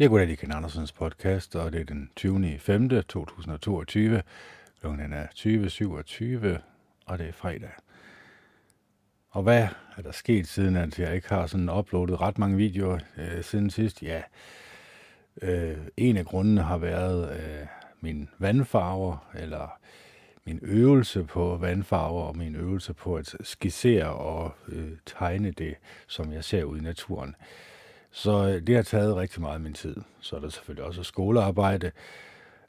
Jeg går i Ken Andersens podcast, og det er den 20. 5. 2022. Klokken er 20.27, og det er fredag. Og hvad er der sket siden, at jeg ikke har sådan uploadet ret mange videoer øh, siden sidst? Ja, øh, en af grundene har været øh, min vandfarver, eller min øvelse på vandfarver, og min øvelse på at skissere og øh, tegne det, som jeg ser ud i naturen. Så øh, det har taget rigtig meget af min tid. Så er der selvfølgelig også skolearbejde.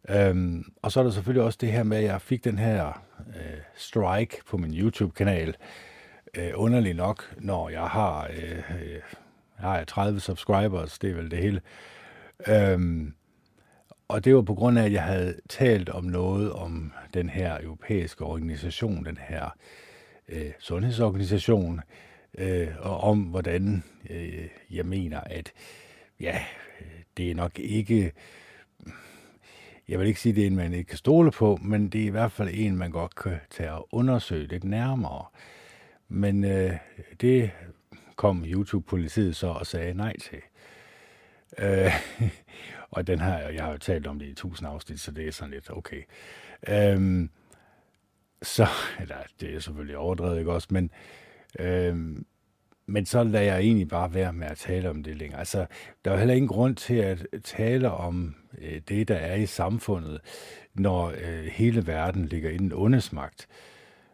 Øhm, og så er der selvfølgelig også det her med, at jeg fik den her øh, strike på min YouTube-kanal. Øh, underligt nok, når jeg har, øh, øh, jeg har 30 subscribers, det er vel det hele. Øhm, og det var på grund af, at jeg havde talt om noget om den her europæiske organisation, den her øh, sundhedsorganisation, øh, Øh, og om hvordan øh, jeg mener, at ja, det er nok ikke, jeg vil ikke sige, det er en, man ikke kan stole på, men det er i hvert fald en, man godt kan tage og undersøge lidt nærmere. Men øh, det kom YouTube-politiet så og sagde nej til. Øh, og den her, jeg har jo talt om det i tusind afsnit, så det er sådan lidt okay. Øh, så, eller det er selvfølgelig overdrevet, ikke også, men øh, men så lader jeg egentlig bare være med at tale om det længere. Altså, der er heller ingen grund til at tale om øh, det, der er i samfundet, når øh, hele verden ligger i den ondesmagt.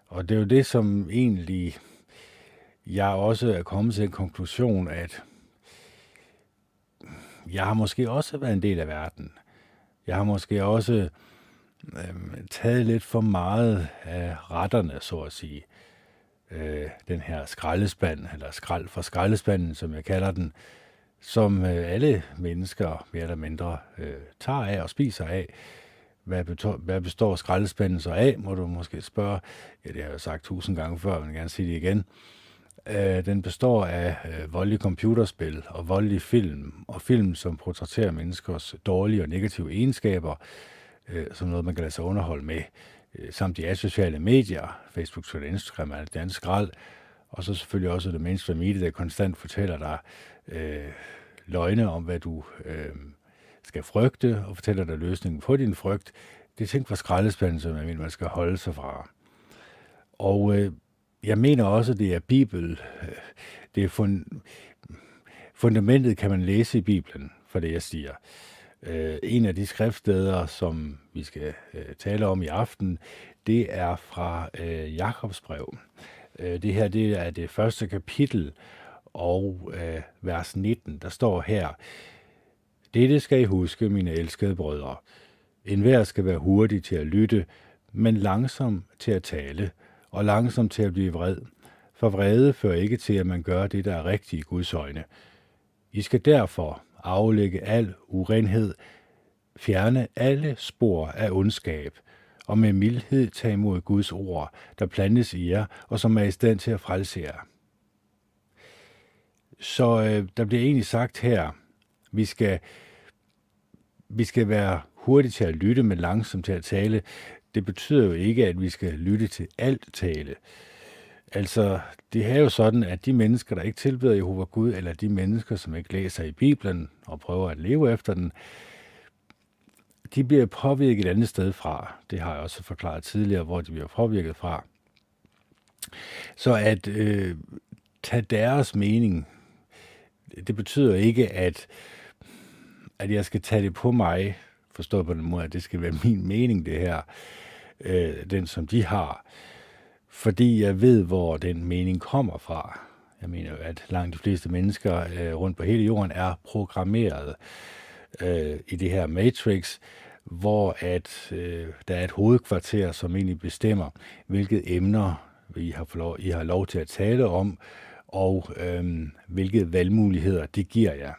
Og det er jo det, som egentlig jeg også er kommet til en konklusion, at jeg har måske også været en del af verden. Jeg har måske også øh, taget lidt for meget af retterne, så at sige øh, den her skraldespand, eller skrald fra skraldespanden, som jeg kalder den, som øh, alle mennesker mere eller mindre øh, tager af og spiser af. Hvad, består, hvad består skraldespanden så af, må du måske spørge. Ja, det har jeg sagt tusind gange før, men jeg vil gerne sige det igen. Øh, den består af øh, voldelige computerspil og voldelige film, og film, som portrætterer menneskers dårlige og negative egenskaber, øh, som noget, man kan lade sig underholde med. Øh, samt de asociale medier, Facebook, Twitter, Instagram, er det danske skrald, og så selvfølgelig også det mainstream familie, der konstant fortæller dig øh, løgne om, hvad du øh, skal frygte, og fortæller dig løsningen på din frygt. Det er ting fra skraldespanden, som jeg mener, man skal holde sig fra. Og øh, jeg mener også, det er Bibel. Øh, det er fund, fundamentet, kan man læse i Bibelen, for det jeg siger. Øh, en af de skriftsteder, som vi skal øh, tale om i aften, det er fra øh, Jakobs brev. Øh, det her det er det første kapitel, og øh, vers 19, der står her, Dette skal I huske, mine elskede brødre. En hver skal være hurtig til at lytte, men langsom til at tale, og langsom til at blive vred. For vrede fører ikke til, at man gør det, der er rigtigt i Guds øjne. I skal derfor aflægge al urenhed, fjerne alle spor af ondskab, og med mildhed tage imod Guds ord, der plantes i jer, og som er i stand til at frelse jer. Så øh, der bliver egentlig sagt her, vi skal, vi skal være hurtige til at lytte, men langsomt til at tale. Det betyder jo ikke, at vi skal lytte til alt tale. Altså, det er jo sådan, at de mennesker, der ikke tilbeder Jehova Gud, eller de mennesker, som ikke læser i Bibelen og prøver at leve efter den, de bliver påvirket et andet sted fra. Det har jeg også forklaret tidligere, hvor de bliver påvirket fra. Så at øh, tage deres mening, det betyder ikke, at, at jeg skal tage det på mig, forstået på den måde, at det skal være min mening, det her, øh, den som de har fordi jeg ved, hvor den mening kommer fra. Jeg mener jo, at langt de fleste mennesker øh, rundt på hele jorden er programmeret øh, i det her matrix, hvor at øh, der er et hovedkvarter, som egentlig bestemmer, hvilke emner I har, lov, I har lov til at tale om, og øh, hvilke valgmuligheder det giver jer.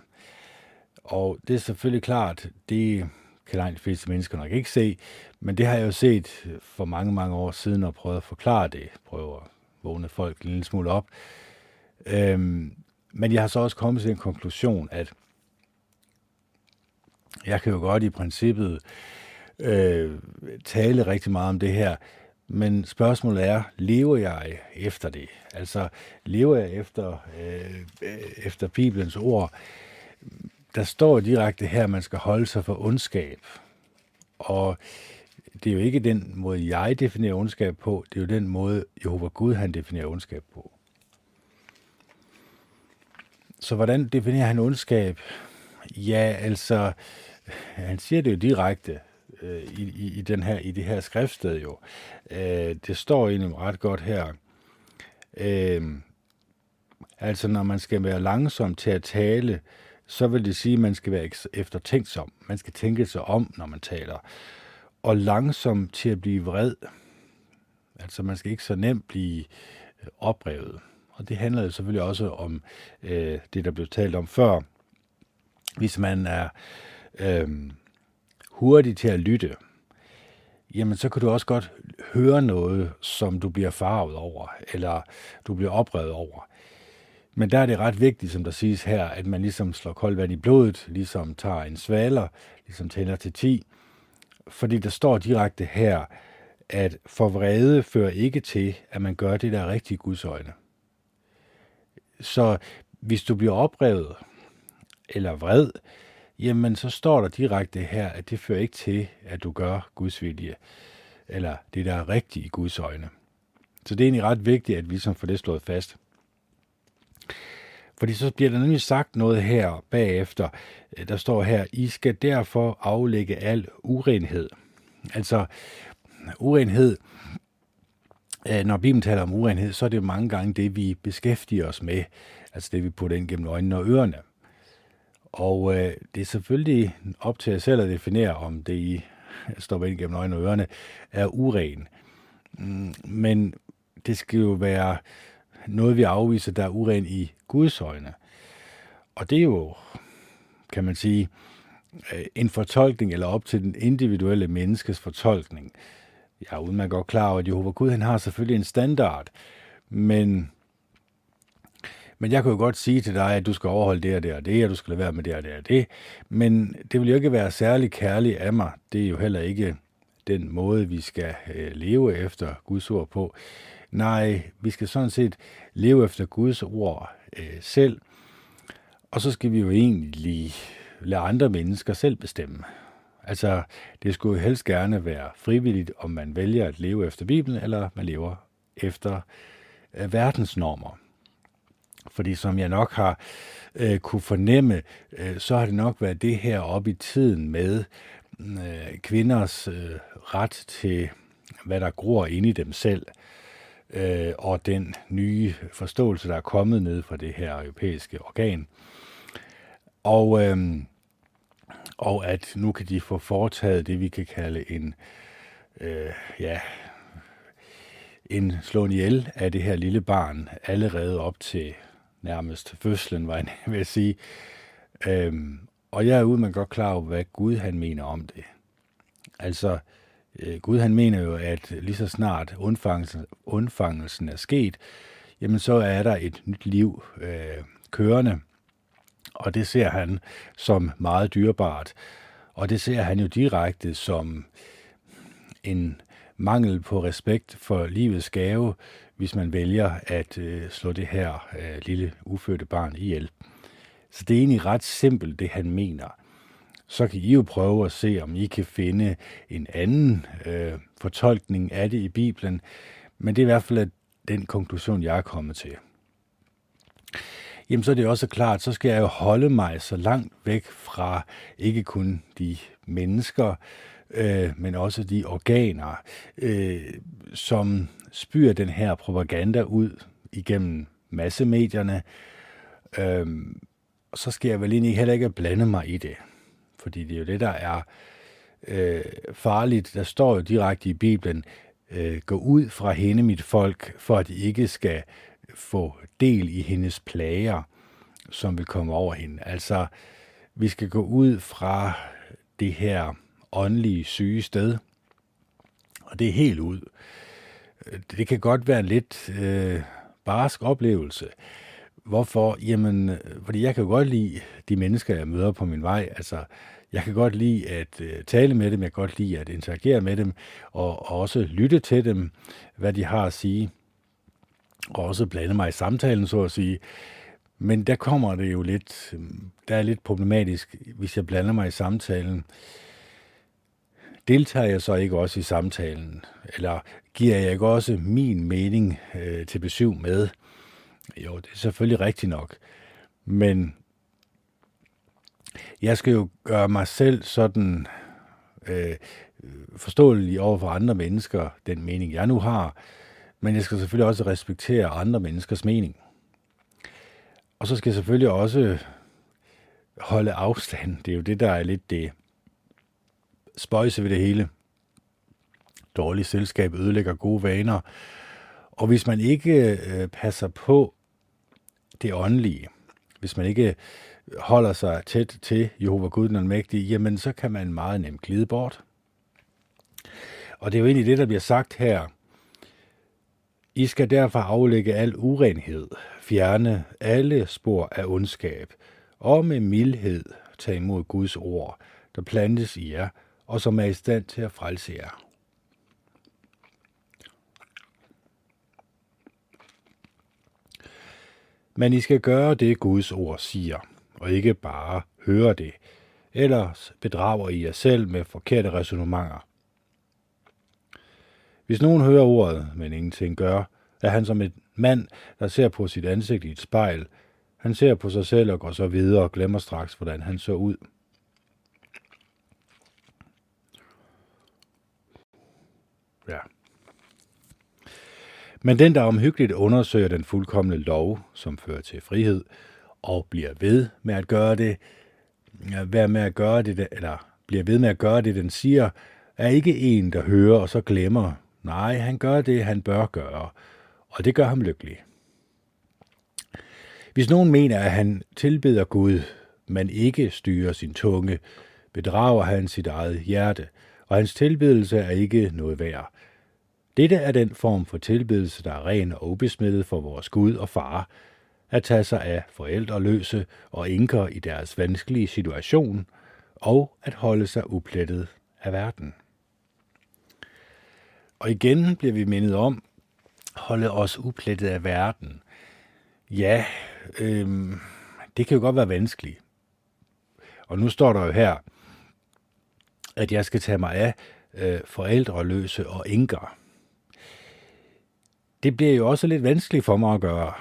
Og det er selvfølgelig klart, det kan langt de fleste mennesker nok ikke se, men det har jeg jo set for mange, mange år siden og prøvet at forklare det, prøve at vågne folk en lille smule op. Øhm, men jeg har så også kommet til en konklusion, at jeg kan jo godt i princippet øh, tale rigtig meget om det her, men spørgsmålet er, lever jeg efter det? Altså, lever jeg efter, øh, øh efter Bibelens ord? Der står direkte her, at man skal holde sig for ondskab. Og det er jo ikke den måde, jeg definerer ondskab på, det er jo den måde, Jehova Gud han definerer ondskab på. Så hvordan definerer han ondskab? Ja, altså, han siger det jo direkte øh, i, i, i, den her, i det her skriftsted jo. Øh, det står egentlig ret godt her. Øh, altså, når man skal være langsom til at tale, så vil det sige, at man skal være eftertænksom. Man skal tænke sig om, når man taler. Og langsom til at blive vred. Altså, man skal ikke så nemt blive øh, oprevet. Og det handler jo selvfølgelig også om øh, det, der blev talt om før. Hvis man er øh, hurtig til at lytte, jamen så kan du også godt høre noget, som du bliver farvet over, eller du bliver oprevet over. Men der er det ret vigtigt, som der siges her, at man ligesom slår koldt vand i blodet, ligesom tager en svaler, ligesom tæller til 10. Fordi der står direkte her, at for vrede fører ikke til, at man gør det, der er rigtigt i Guds øjne. Så hvis du bliver oprevet eller vred, jamen så står der direkte her, at det fører ikke til, at du gør Guds vilje, eller det, der er rigtigt i Guds øjne. Så det er egentlig ret vigtigt, at vi som får det slået fast. Fordi så bliver der nemlig sagt noget her bagefter. Øh, der står her, I skal derfor aflægge al urenhed. Altså, urenhed, øh, når Bibelen taler om urenhed, så er det mange gange det, vi beskæftiger os med. Altså det, vi putter ind gennem øjnene og ørerne. Og øh, det er selvfølgelig op til jer selv at definere, om det I stopper ind gennem øjnene og ørerne, er uren. Mm, men det skal jo være noget, vi afviser, der er uren i Guds øjne. Og det er jo, kan man sige, øh, en fortolkning, eller op til den individuelle menneskes fortolkning. Jeg er udmærket godt klar over, at Jehova Gud han har selvfølgelig en standard, men, men jeg kan jo godt sige til dig, at du skal overholde det og det og det, og du skal lade være med det og det og det, men det vil jo ikke være særlig kærligt af mig. Det er jo heller ikke den måde, vi skal øh, leve efter Guds ord på. Nej, vi skal sådan set leve efter Guds ord øh, selv, og så skal vi jo egentlig lade andre mennesker selv bestemme. Altså, det skulle jo helst gerne være frivilligt, om man vælger at leve efter Bibelen, eller man lever efter øh, verdensnormer. Fordi som jeg nok har øh, kunne fornemme, øh, så har det nok været det her op i tiden med øh, kvinders øh, ret til, hvad der gror inde i dem selv, øh, og den nye forståelse, der er kommet ned fra det her europæiske organ. Og, øh, og at nu kan de få foretaget det, vi kan kalde en, øh, ja, en slåen ihjel af det her lille barn, allerede op til nærmest fødslen, var jeg vil sige. Øhm, og jeg er ude man godt klar over, hvad Gud han mener om det. Altså, øh, Øh, Gud han mener jo, at lige så snart undfangelsen, undfangelsen er sket, jamen så er der et nyt liv øh, kørende, og det ser han som meget dyrebart. Og det ser han jo direkte som en mangel på respekt for livets gave, hvis man vælger at øh, slå det her øh, lille ufødte barn ihjel. Så det er egentlig ret simpelt, det han mener. Så kan I jo prøve at se, om I kan finde en anden øh, fortolkning af det i Bibelen, men det er i hvert fald den konklusion, jeg er kommet til. Jamen så er det også klart, så skal jeg jo holde mig så langt væk fra ikke kun de mennesker, øh, men også de organer, øh, som spyr den her propaganda ud igennem massemedierne. Øh, så skal jeg vel egentlig heller ikke blande mig i det, fordi det er jo det, der er øh, farligt. Der står jo direkte i Bibelen, øh, gå ud fra hende, mit folk, for at de ikke skal få del i hendes plager, som vil komme over hende. Altså, vi skal gå ud fra det her åndelige syge sted. Og det er helt ud. Det kan godt være en lidt øh, barsk oplevelse. Hvorfor? Jamen, fordi jeg kan godt lide de mennesker, jeg møder på min vej. Altså, jeg kan godt lide at øh, tale med dem, jeg kan godt lide at interagere med dem, og, og også lytte til dem, hvad de har at sige, og også blande mig i samtalen, så at sige. Men der kommer det jo lidt, der er lidt problematisk, hvis jeg blander mig i samtalen. Deltager jeg så ikke også i samtalen? Eller giver jeg ikke også min mening øh, til besøg med? Jo, det er selvfølgelig rigtigt nok. Men jeg skal jo gøre mig selv sådan øh, forståelig over for andre mennesker, den mening jeg nu har, men jeg skal selvfølgelig også respektere andre menneskers mening. Og så skal jeg selvfølgelig også holde afstand. Det er jo det, der er lidt det spøjse ved det hele. Dårligt selskab ødelægger gode vaner. Og hvis man ikke øh, passer på det åndelige, hvis man ikke holder sig tæt til Jehova Gud den Almægtige, jamen så kan man meget nemt glide bort. Og det er jo egentlig det, der bliver sagt her. I skal derfor aflægge al urenhed, fjerne alle spor af ondskab, og med mildhed tage imod Guds ord, der plantes i jer, og som er i stand til at frelse jer. Men I skal gøre det, Guds ord siger, og ikke bare høre det. Ellers bedrager I jer selv med forkerte resonemanger. Hvis nogen hører ordet, men ingenting gør, er han som et mand, der ser på sit ansigt i et spejl. Han ser på sig selv og går så videre og glemmer straks, hvordan han så ud. Ja. Men den, der omhyggeligt undersøger den fuldkommende lov, som fører til frihed, og bliver ved med at gøre det, være med at gøre det, eller bliver ved med at gøre det, den siger, er ikke en, der hører og så glemmer. Nej, han gør det, han bør gøre, og det gør ham lykkelig. Hvis nogen mener, at han tilbeder Gud, men ikke styrer sin tunge, bedrager han sit eget hjerte, og hans tilbedelse er ikke noget værd. Dette er den form for tilbedelse, der er ren og ubesmittet for vores Gud og Far, at tage sig af forældreløse og inker i deres vanskelige situation, og at holde sig uplettet af verden. Og igen bliver vi mindet om, holde os uplettet af verden. Ja, øhm, det kan jo godt være vanskeligt. Og nu står der jo her, at jeg skal tage mig af øh, forældreløse og enker. Det bliver jo også lidt vanskeligt for mig at gøre,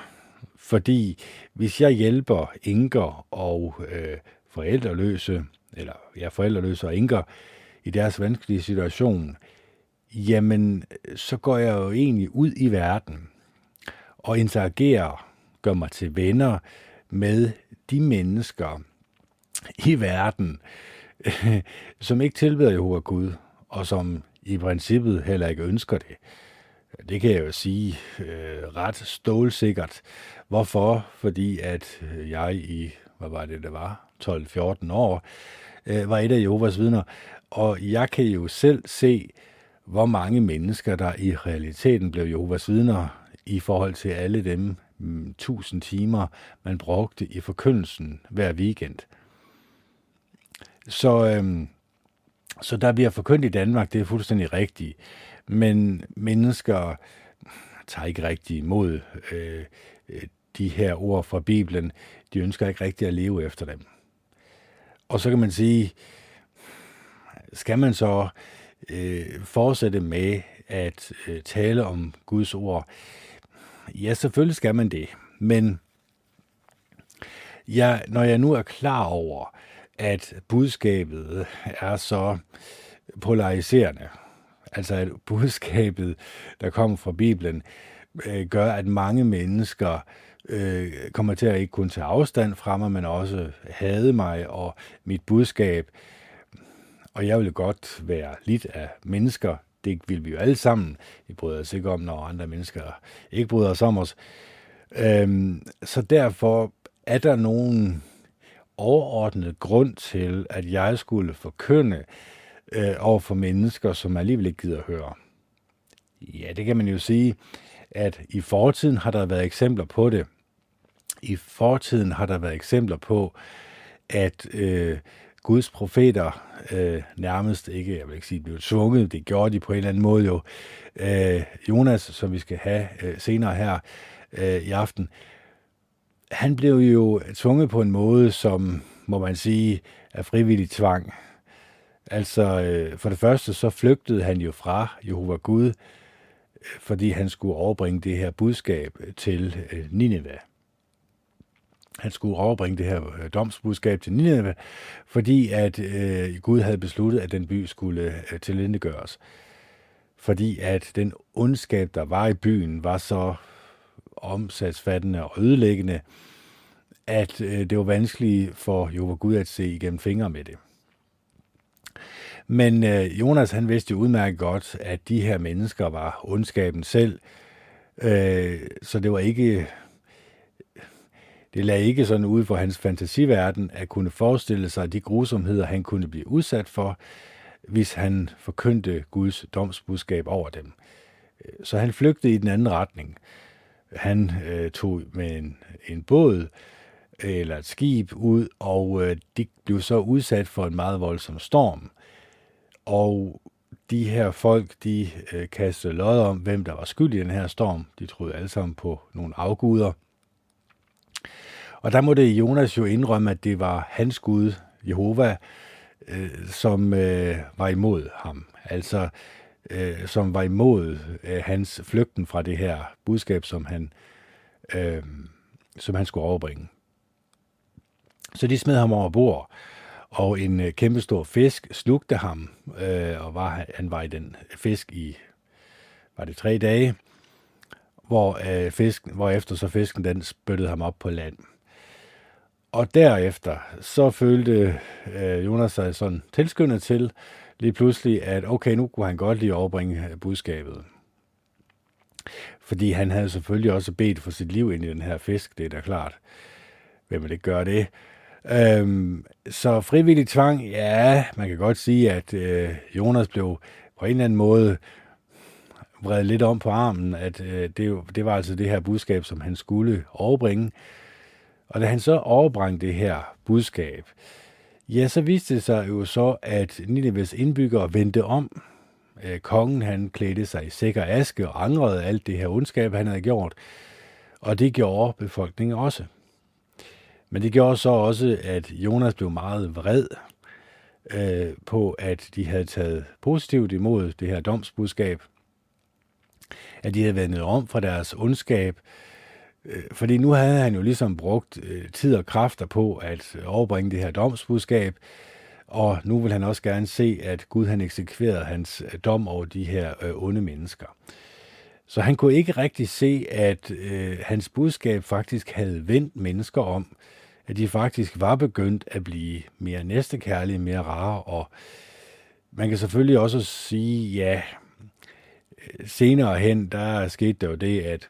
fordi hvis jeg hjælper enker og øh, forældreløse, eller ja, forældreløse og enker i deres vanskelige situation, jamen så går jeg jo egentlig ud i verden og interagerer, gør mig til venner med de mennesker i verden, som ikke tilbeder Jehova Gud, og som i princippet heller ikke ønsker det. Det kan jeg jo sige øh, ret stålsikkert. Hvorfor? Fordi at øh, jeg i, hvad var det, det var, 12-14 år, øh, var et af Jehovas vidner, og jeg kan jo selv se, hvor mange mennesker, der i realiteten blev Jehovas vidner i forhold til alle dem mm, tusind timer, man brugte i forkyndelsen hver weekend. Så, øhm, så der bliver forkyndt i Danmark, det er fuldstændig rigtigt. Men mennesker tager ikke rigtig imod øh, øh, de her ord fra Bibelen. De ønsker ikke rigtig at leve efter dem. Og så kan man sige, skal man så øh, fortsætte med at øh, tale om Guds ord? Ja, selvfølgelig skal man det. Men ja, når jeg nu er klar over, at budskabet er så polariserende, altså at budskabet, der kommer fra Bibelen, øh, gør, at mange mennesker øh, kommer til at ikke kun tage afstand fra mig, men også hade mig og mit budskab. Og jeg vil godt være lidt af mennesker. Det vil vi jo alle sammen. Vi bryder os ikke om, når andre mennesker ikke bryder os om os. Øhm, så derfor er der nogen overordnet grund til, at jeg skulle forkynde øh, over for mennesker, som alligevel ikke gider at høre. Ja, det kan man jo sige, at i fortiden har der været eksempler på det. I fortiden har der været eksempler på, at øh, Guds profeter øh, nærmest ikke, jeg vil ikke sige, blev tvunget, det gjorde de på en eller anden måde jo. Øh, Jonas, som vi skal have øh, senere her øh, i aften, han blev jo tvunget på en måde, som må man sige er frivillig tvang. Altså, øh, for det første så flygtede han jo fra Jehova Gud, øh, fordi han skulle overbringe det her budskab til øh, Nineve. Han skulle overbringe det her øh, domsbudskab til Nineve, fordi at øh, Gud havde besluttet, at den by skulle øh, tilindegøres. Fordi at den ondskab, der var i byen, var så omsatsfattende og ødelæggende, at øh, det var vanskeligt for Jehova Gud at se igennem fingre med det. Men øh, Jonas han vidste jo udmærket godt, at de her mennesker var ondskaben selv, øh, så det var ikke det lagde ikke sådan ud for hans fantasiverden at kunne forestille sig de grusomheder, han kunne blive udsat for, hvis han forkyndte Guds domsbudskab over dem. Så han flygtede i den anden retning. Han øh, tog med en, en båd eller et skib ud, og øh, de blev så udsat for en meget voldsom storm. Og de her folk, de øh, kastede lod om, hvem der var skyld i den her storm. De troede alle sammen på nogle afguder. Og der måtte Jonas jo indrømme, at det var hans Gud, Jehova, øh, som øh, var imod ham. Altså, øh, som var imod øh, hans flygten fra det her budskab, som han, øh, som han skulle overbringe. Så de smed ham over bord, og en øh, kæmpestor fisk slugte ham, øh, og var, han var i den fisk i, var det tre dage, hvor, øh, fisken, hvor efter så fisken den spyttede ham op på land. Og derefter, så følte øh, Jonas sig sådan tilskyndet til lige pludselig, at okay, nu kunne han godt lige overbringe øh, budskabet. Fordi han havde selvfølgelig også bedt for sit liv ind i den her fisk, det er da klart. Hvem vil ikke gøre det? Øhm, så frivillig tvang, ja, man kan godt sige, at øh, Jonas blev på en eller anden måde vredet lidt om på armen, at øh, det, det var altså det her budskab, som han skulle overbringe. Og da han så overbragte det her budskab, ja, så viste det sig jo så, at Nineves indbyggere vendte om. Øh, kongen, han klædte sig i sikker aske og angrede alt det her ondskab, han havde gjort. Og det gjorde befolkningen også. Men det gjorde så også, at Jonas blev meget vred øh, på, at de havde taget positivt imod det her domsbudskab. At de havde vendt om fra deres ondskab, Øh, fordi nu havde han jo ligesom brugt øh, tid og kræfter på at overbringe det her domsbudskab, og nu vil han også gerne se, at Gud han eksekverede hans øh, dom over de her øh, onde mennesker. Så han kunne ikke rigtig se, at øh, hans budskab faktisk havde vendt mennesker om, at de faktisk var begyndt at blive mere næstekærlige, mere rare, og man kan selvfølgelig også sige, ja, senere hen, der skete der jo det, at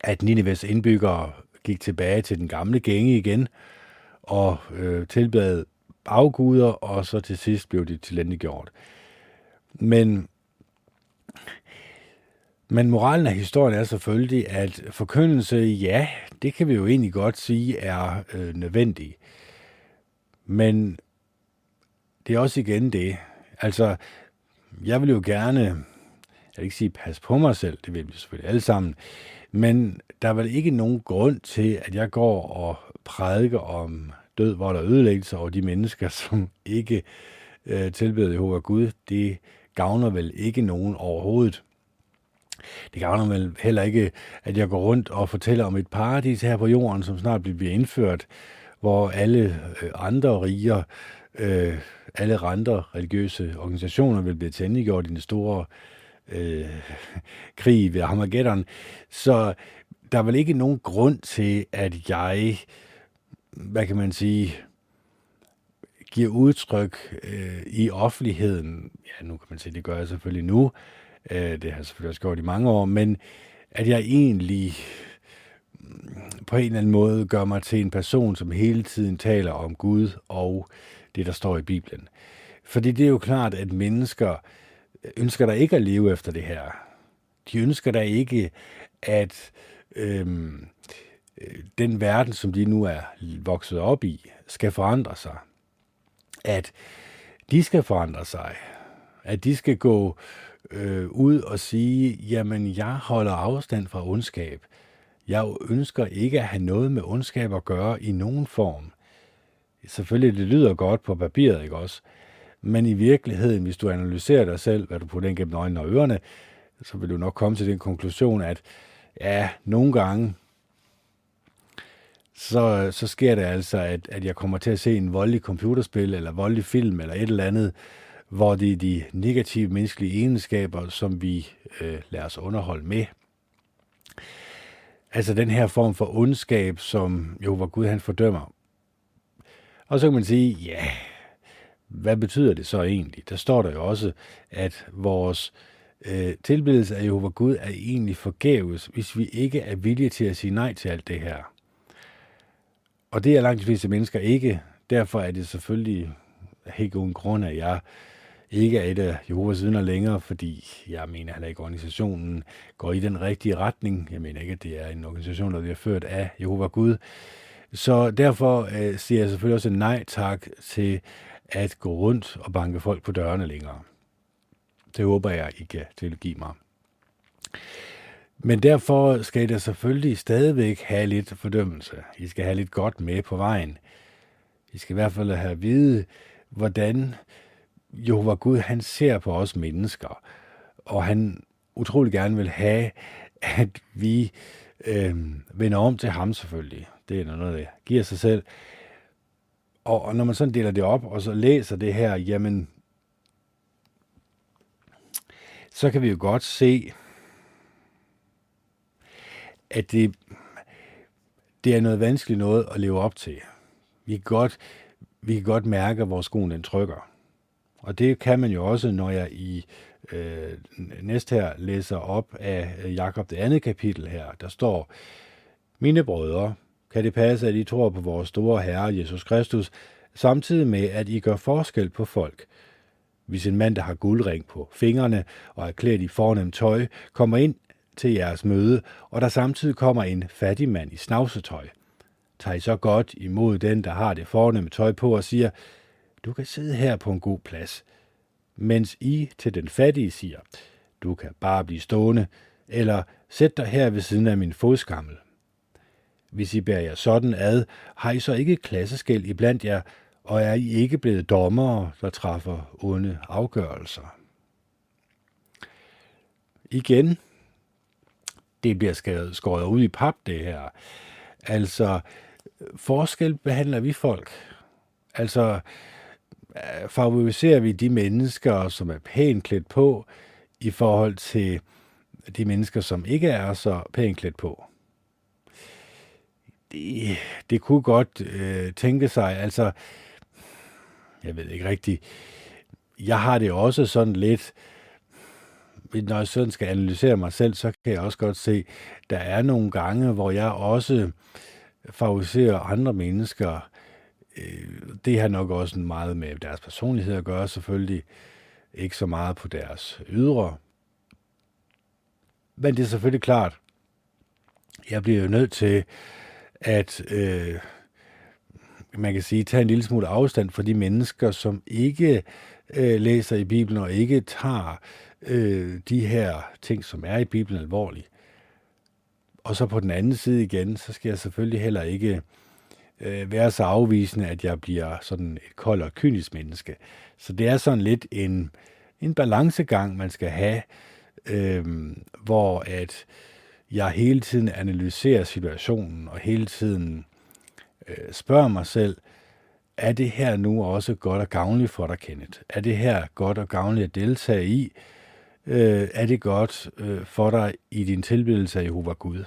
at Nineves indbyggere gik tilbage til den gamle gænge igen og øh, tilbad afguder, og så til sidst blev de tilendegjort. Men, men moralen af historien er selvfølgelig, at forkyndelse, ja, det kan vi jo egentlig godt sige er øh, nødvendig. Men det er også igen det. Altså, jeg vil jo gerne, jeg vil ikke sige pas på mig selv, det vil vi selvfølgelig alle sammen, men der er vel ikke nogen grund til, at jeg går og prædiker om død, vold og ødelæggelse over de mennesker, som ikke øh, tilbeder Jehova Gud. Det gavner vel ikke nogen overhovedet. Det gavner vel heller ikke, at jeg går rundt og fortæller om et paradis her på jorden, som snart bliver indført, hvor alle øh, andre riger, øh, alle andre religiøse organisationer vil blive tændiggjort i den store øh, krig ved Armageddon. Så der er vel ikke nogen grund til, at jeg, hvad kan man sige, giver udtryk øh, i offentligheden. Ja, nu kan man sige, det gør jeg selvfølgelig nu. Øh, det har jeg selvfølgelig også gjort i mange år, men at jeg egentlig mm, på en eller anden måde gør mig til en person, som hele tiden taler om Gud og det, der står i Bibelen. Fordi det er jo klart, at mennesker ønsker der ikke at leve efter det her. De ønsker der ikke, at øhm, øh, den verden, som de nu er vokset op i, skal forandre sig. At de skal forandre sig. At de skal gå øh, ud og sige, jamen jeg holder afstand fra ondskab. Jeg ønsker ikke at have noget med ondskab at gøre i nogen form. Selvfølgelig, det lyder godt på papiret, ikke også? Men i virkeligheden, hvis du analyserer dig selv, hvad du putter ind gennem øjnene og ørerne, så vil du nok komme til den konklusion, at ja, nogle gange, så, så sker det altså, at, at jeg kommer til at se en voldelig computerspil, eller voldelig film, eller et eller andet, hvor det er de negative menneskelige egenskaber, som vi øh, lader os underholde med. Altså den her form for ondskab, som jo var Gud han fordømmer. Og så kan man sige, ja, hvad betyder det så egentlig? Der står der jo også, at vores øh, tilbedelse af Jehova Gud er egentlig forgæves, hvis vi ikke er villige til at sige nej til alt det her. Og det er langt de fleste mennesker ikke. Derfor er det selvfølgelig helt uden grund, at jeg ikke er et af Jehovas vidner længere, fordi jeg mener heller ikke, at organisationen går i den rigtige retning. Jeg mener ikke, at det er en organisation, der bliver ført af Jehova Gud. Så derfor øh, siger jeg selvfølgelig også nej tak til at gå rundt og banke folk på dørene længere. Det håber jeg, I kan tilgive mig. Men derfor skal I da selvfølgelig stadigvæk have lidt fordømmelse. I skal have lidt godt med på vejen. I skal i hvert fald have at vide, hvordan Jehova Gud han ser på os mennesker. Og han utrolig gerne vil have, at vi øh, vender om til ham selvfølgelig. Det er noget, der giver sig selv. Og, og når man sådan deler det op, og så læser det her, jamen, så kan vi jo godt se, at det, det er noget vanskeligt noget at leve op til. Vi kan godt, vi kan godt mærke, hvor skoen den trykker. Og det kan man jo også, når jeg i øh, næst her læser op af Jakob det andet kapitel her. Der står, Mine brødre, kan det passe, at I tror på vores store Herre Jesus Kristus, samtidig med, at I gør forskel på folk. Hvis en mand, der har guldring på fingrene og er klædt i fornemt tøj, kommer ind til jeres møde, og der samtidig kommer en fattig mand i snavsetøj, tager I så godt imod den, der har det fornemme tøj på og siger, du kan sidde her på en god plads, mens I til den fattige siger, du kan bare blive stående, eller sæt dig her ved siden af min fodskammel. Hvis I bærer jer sådan ad, har I så ikke klasseskæld iblandt jer, og er I ikke blevet dommere, der træffer onde afgørelser. Igen, det bliver skåret, skåret ud i pap, det her. Altså, forskel behandler vi folk. Altså, Øh, favoriserer vi de mennesker, som er pænt klædt på, i forhold til de mennesker, som ikke er så pænt klædt på det, det kunne godt øh, tænke sig, altså, jeg ved ikke rigtigt, jeg har det også sådan lidt, når jeg sådan skal analysere mig selv, så kan jeg også godt se, der er nogle gange, hvor jeg også favoriserer andre mennesker. Øh, det har nok også meget med deres personlighed at gøre, selvfølgelig. Ikke så meget på deres ydre. Men det er selvfølgelig klart, jeg bliver jo nødt til at øh, man kan sige, tage en lille smule afstand fra de mennesker, som ikke øh, læser i Bibelen og ikke tager øh, de her ting, som er i Bibelen, alvorligt. Og så på den anden side igen, så skal jeg selvfølgelig heller ikke øh, Øh, være så afvisende, at jeg bliver sådan et kold og kynisk menneske. Så det er sådan lidt en, en balancegang, man skal have, øh, hvor at jeg hele tiden analyserer situationen og hele tiden øh, spørger mig selv, er det her nu også godt og gavnligt for dig, Kenneth? Er det her godt og gavnligt at deltage i? Øh, er det godt øh, for dig i din tilbedelse af Jehova Gud?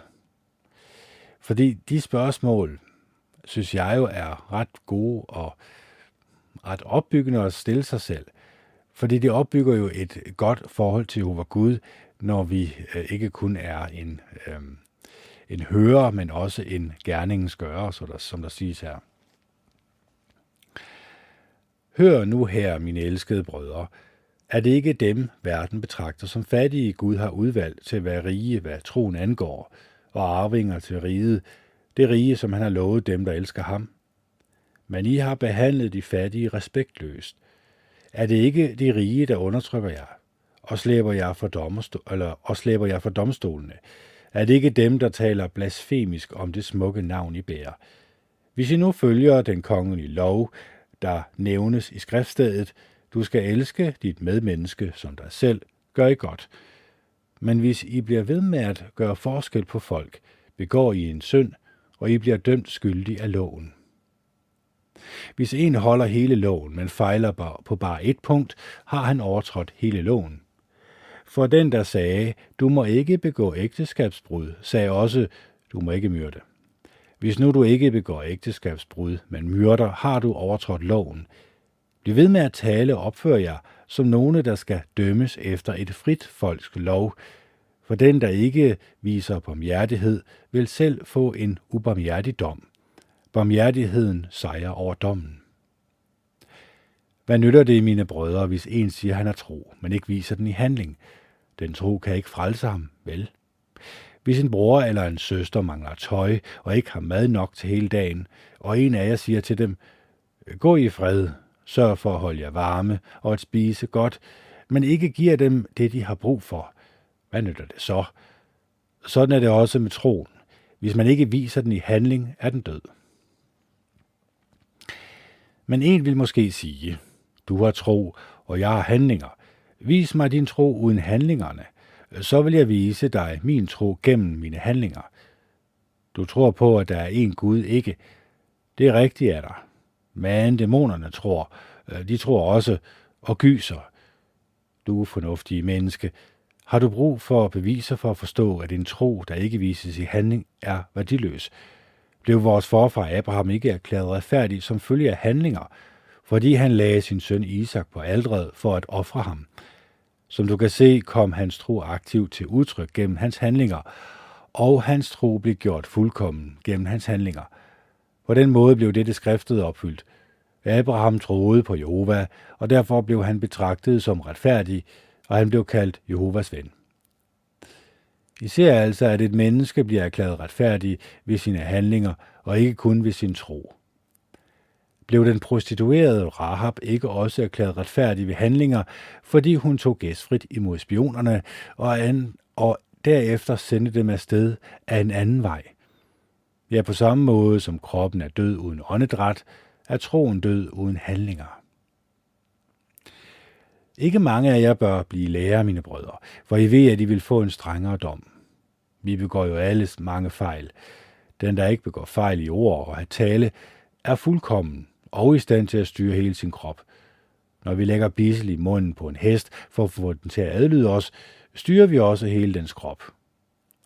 Fordi de spørgsmål, synes jeg jo er ret gode og ret opbyggende at stille sig selv. Fordi det opbygger jo et godt forhold til Jehova Gud, når vi øh, ikke kun er en, øh, en hører, men også en gerningens gør, så der, som der siges her. Hør nu her, mine elskede brødre, er det ikke dem, verden betragter som fattige, Gud har udvalgt til at være rige, hvad troen angår, og arvinger til riget, det rige, som han har lovet dem, der elsker ham. Men I har behandlet de fattige respektløst. Er det ikke de rige, der undertrykker jer? og slæber jer for, domstol, eller, og slæber jer for domstolene. Er det ikke dem, der taler blasfemisk om det smukke navn I bærer? Hvis I nu følger den kongelige lov, der nævnes i skriftstedet, du skal elske dit medmenneske som dig selv, gør I godt. Men hvis I bliver ved med at gøre forskel på folk, begår I en synd, og I bliver dømt skyldig af loven. Hvis en holder hele loven, men fejler på bare et punkt, har han overtrådt hele loven. For den, der sagde, du må ikke begå ægteskabsbrud, sagde også, du må ikke myrde. Hvis nu du ikke begår ægteskabsbrud, men myrder, har du overtrådt loven. Bliv ved med at tale og opføre jer som nogle, der skal dømmes efter et frit folks lov, for den, der ikke viser barmhjertighed, vil selv få en ubarmhjertig dom. Barmhjertigheden sejrer over dommen. Hvad nytter det, mine brødre, hvis en siger, han er tro, men ikke viser den i handling? Den tro kan ikke frelse ham, vel? Hvis en bror eller en søster mangler tøj og ikke har mad nok til hele dagen, og en af jer siger til dem, gå i fred, sørg for at holde jer varme og at spise godt, men ikke giver dem det, de har brug for, hvad nytter det så? Sådan er det også med troen. Hvis man ikke viser den i handling, er den død. Men en vil måske sige, du har tro, og jeg har handlinger. Vis mig din tro uden handlingerne, så vil jeg vise dig min tro gennem mine handlinger. Du tror på, at der er en Gud ikke. Det er rigtigt af dig. Men dæmonerne tror. De tror også og gyser. Du fornuftige menneske, har du brug for beviser for at forstå, at en tro, der ikke vises i handling, er værdiløs? Blev vores forfar Abraham ikke erklæret retfærdig som følge af handlinger, fordi han lagde sin søn Isak på aldret for at ofre ham? Som du kan se, kom hans tro aktivt til udtryk gennem hans handlinger, og hans tro blev gjort fuldkommen gennem hans handlinger. På den måde blev dette skriftet opfyldt. Abraham troede på Jehova, og derfor blev han betragtet som retfærdig, og han blev kaldt Jehovas ven. I ser altså, at et menneske bliver erklæret retfærdig ved sine handlinger, og ikke kun ved sin tro. Blev den prostituerede Rahab ikke også erklæret retfærdig ved handlinger, fordi hun tog gæstfrit imod spionerne og, an, og derefter sendte dem afsted af en anden vej? Ja, på samme måde som kroppen er død uden åndedræt, er troen død uden handlinger. Ikke mange af jer bør blive lærer, mine brødre, for I ved, at I vil få en strengere dom. Vi begår jo alle mange fejl. Den, der ikke begår fejl i ord og at tale, er fuldkommen og i stand til at styre hele sin krop. Når vi lægger bissel i munden på en hest for at få den til at adlyde os, styrer vi også hele dens krop.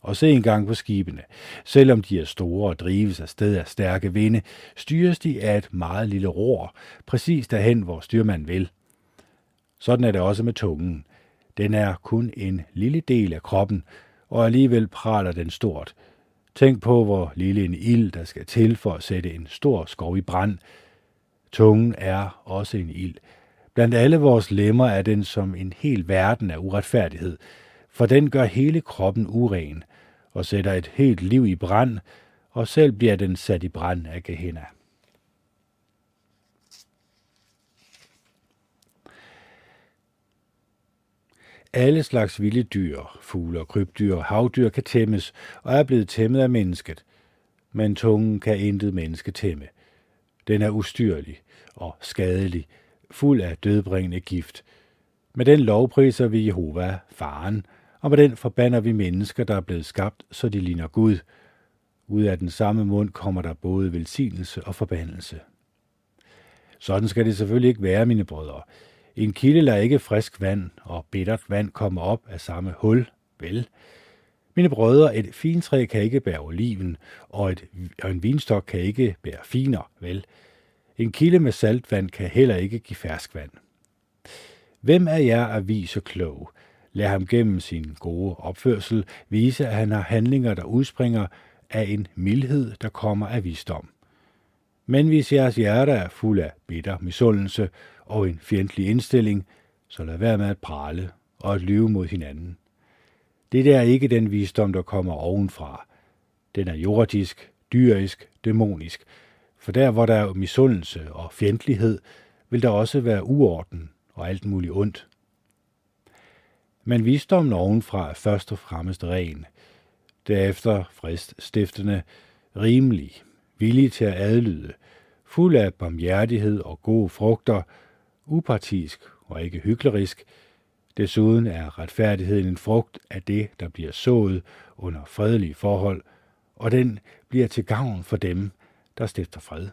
Og se engang på skibene. Selvom de er store og drives af sted af stærke vinde, styres de af et meget lille ror, præcis derhen, hvor styrmanden vil. Sådan er det også med tungen. Den er kun en lille del af kroppen, og alligevel praler den stort. Tænk på, hvor lille en ild, der skal til for at sætte en stor skov i brand. Tungen er også en ild. Blandt alle vores lemmer er den som en hel verden af uretfærdighed, for den gør hele kroppen uren og sætter et helt liv i brand, og selv bliver den sat i brand af Gehenna. Alle slags vilde dyr, fugle og krybdyr og havdyr kan tæmmes og er blevet tæmmet af mennesket. Men tungen kan intet menneske tæmme. Den er ustyrlig og skadelig, fuld af dødbringende gift. Med den lovpriser vi Jehova, faren, og med den forbander vi mennesker, der er blevet skabt, så de ligner Gud. Ud af den samme mund kommer der både velsignelse og forbandelse. Sådan skal det selvfølgelig ikke være, mine brødre. En kilde lader ikke frisk vand, og bittert vand kommer op af samme hul, vel? Mine brødre, et fintræ kan ikke bære oliven, og, et, og en vinstok kan ikke bære finer, vel? En kilde med saltvand kan heller ikke give ferskvand. Hvem er jer at vise klog? Lad ham gennem sin gode opførsel vise, at han har handlinger, der udspringer af en mildhed, der kommer af visdom. Men hvis jeres hjerte er fuld af bitter misundelse og en fjendtlig indstilling, så lad være med at prale og at lyve mod hinanden. Det der er ikke den visdom, der kommer ovenfra. Den er jordisk, dyrisk, dæmonisk. For der, hvor der er misundelse og fjendtlighed, vil der også være uorden og alt muligt ondt. men visdommen ovenfra er først og fremmest ren. Derefter frist stiftende, rimelig, villig til at adlyde, fuld af barmhjertighed og gode frugter, upartisk og ikke hyklerisk. Desuden er retfærdigheden en frugt af det, der bliver sået under fredelige forhold, og den bliver til gavn for dem, der stifter fred.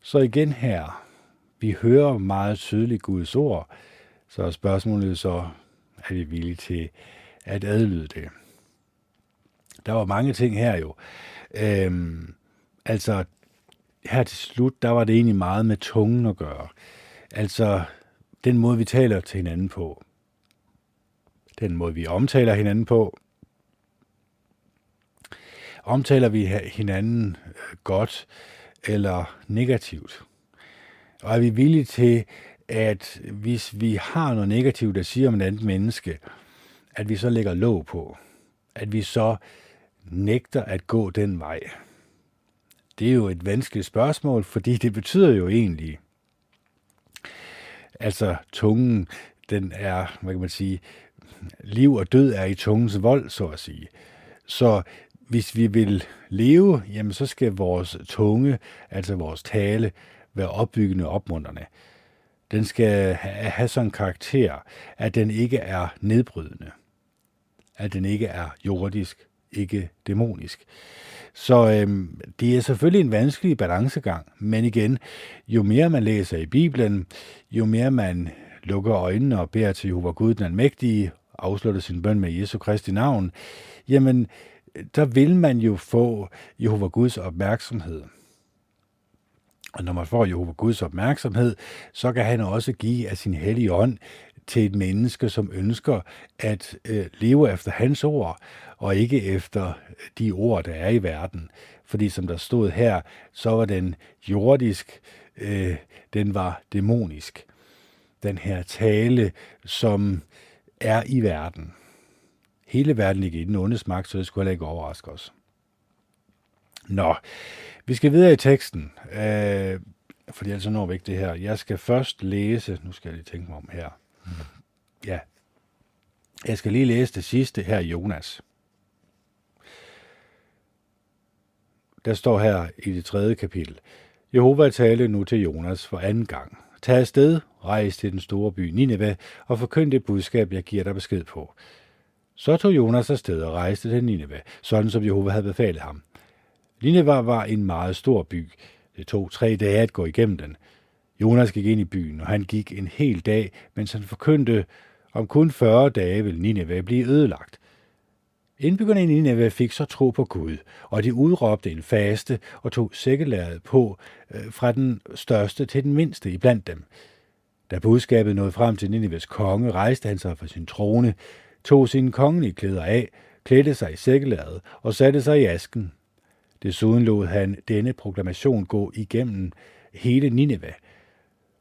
Så igen her, vi hører meget tydeligt Guds ord, så er spørgsmålet så, er vi villige til at adlyde det? Der var mange ting her jo. Øhm, altså, her til slut, der var det egentlig meget med tungen at gøre. Altså, den måde, vi taler til hinanden på. Den måde, vi omtaler hinanden på. Omtaler vi hinanden øh, godt eller negativt? Og er vi villige til, at hvis vi har noget negativt at sige om et andet menneske, at vi så lægger låg på? At vi så nægter at gå den vej? Det er jo et vanskeligt spørgsmål, fordi det betyder jo egentlig, altså tungen, den er, hvad kan man sige, liv og død er i tungens vold, så at sige. Så hvis vi vil leve, jamen så skal vores tunge, altså vores tale, være opbyggende og opmuntrende. Den skal have sådan en karakter, at den ikke er nedbrydende. At den ikke er jordisk, ikke dæmonisk. Så øhm, det er selvfølgelig en vanskelig balancegang, men igen, jo mere man læser i Bibelen, jo mere man lukker øjnene og beder til Jehova Gud den almægtige, afslutter sin bøn med Jesu Kristi navn, jamen, der vil man jo få Jehova Guds opmærksomhed. Og når man får Jehova Guds opmærksomhed, så kan han også give af sin hellige ånd til et menneske, som ønsker at øh, leve efter hans ord, og ikke efter de ord, der er i verden. Fordi som der stod her, så var den jordisk, øh, den var dæmonisk. Den her tale, som er i verden. Hele verden ligger i den ondes magt, så det skulle heller ikke overraske os. Nå, vi skal videre i teksten, øh, fordi ellers når vi ikke det her. Jeg skal først læse, nu skal jeg lige tænke mig om her. Ja, jeg skal lige læse det sidste her, Jonas. Der står her i det tredje kapitel. Jehova talte nu til Jonas for anden gang. Tag afsted, rejs til den store by Nineve og forkynd det budskab, jeg giver dig besked på. Så tog Jonas afsted og rejste til Nineve, sådan som Jehova havde befalet ham. Nineve var en meget stor by. Det tog tre dage at gå igennem den. Jonas gik ind i byen, og han gik en hel dag, mens han forkyndte, om kun 40 dage vil Nineve blive ødelagt. Indbyggerne i Nineve fik så tro på Gud, og de udråbte en faste og tog sækkelæret på øh, fra den største til den mindste iblandt dem. Da budskabet nåede frem til Nineves konge, rejste han sig fra sin trone, tog sine kongelige klæder af, klædte sig i sækkelæret og satte sig i asken. Desuden lod han denne proklamation gå igennem hele Nineve.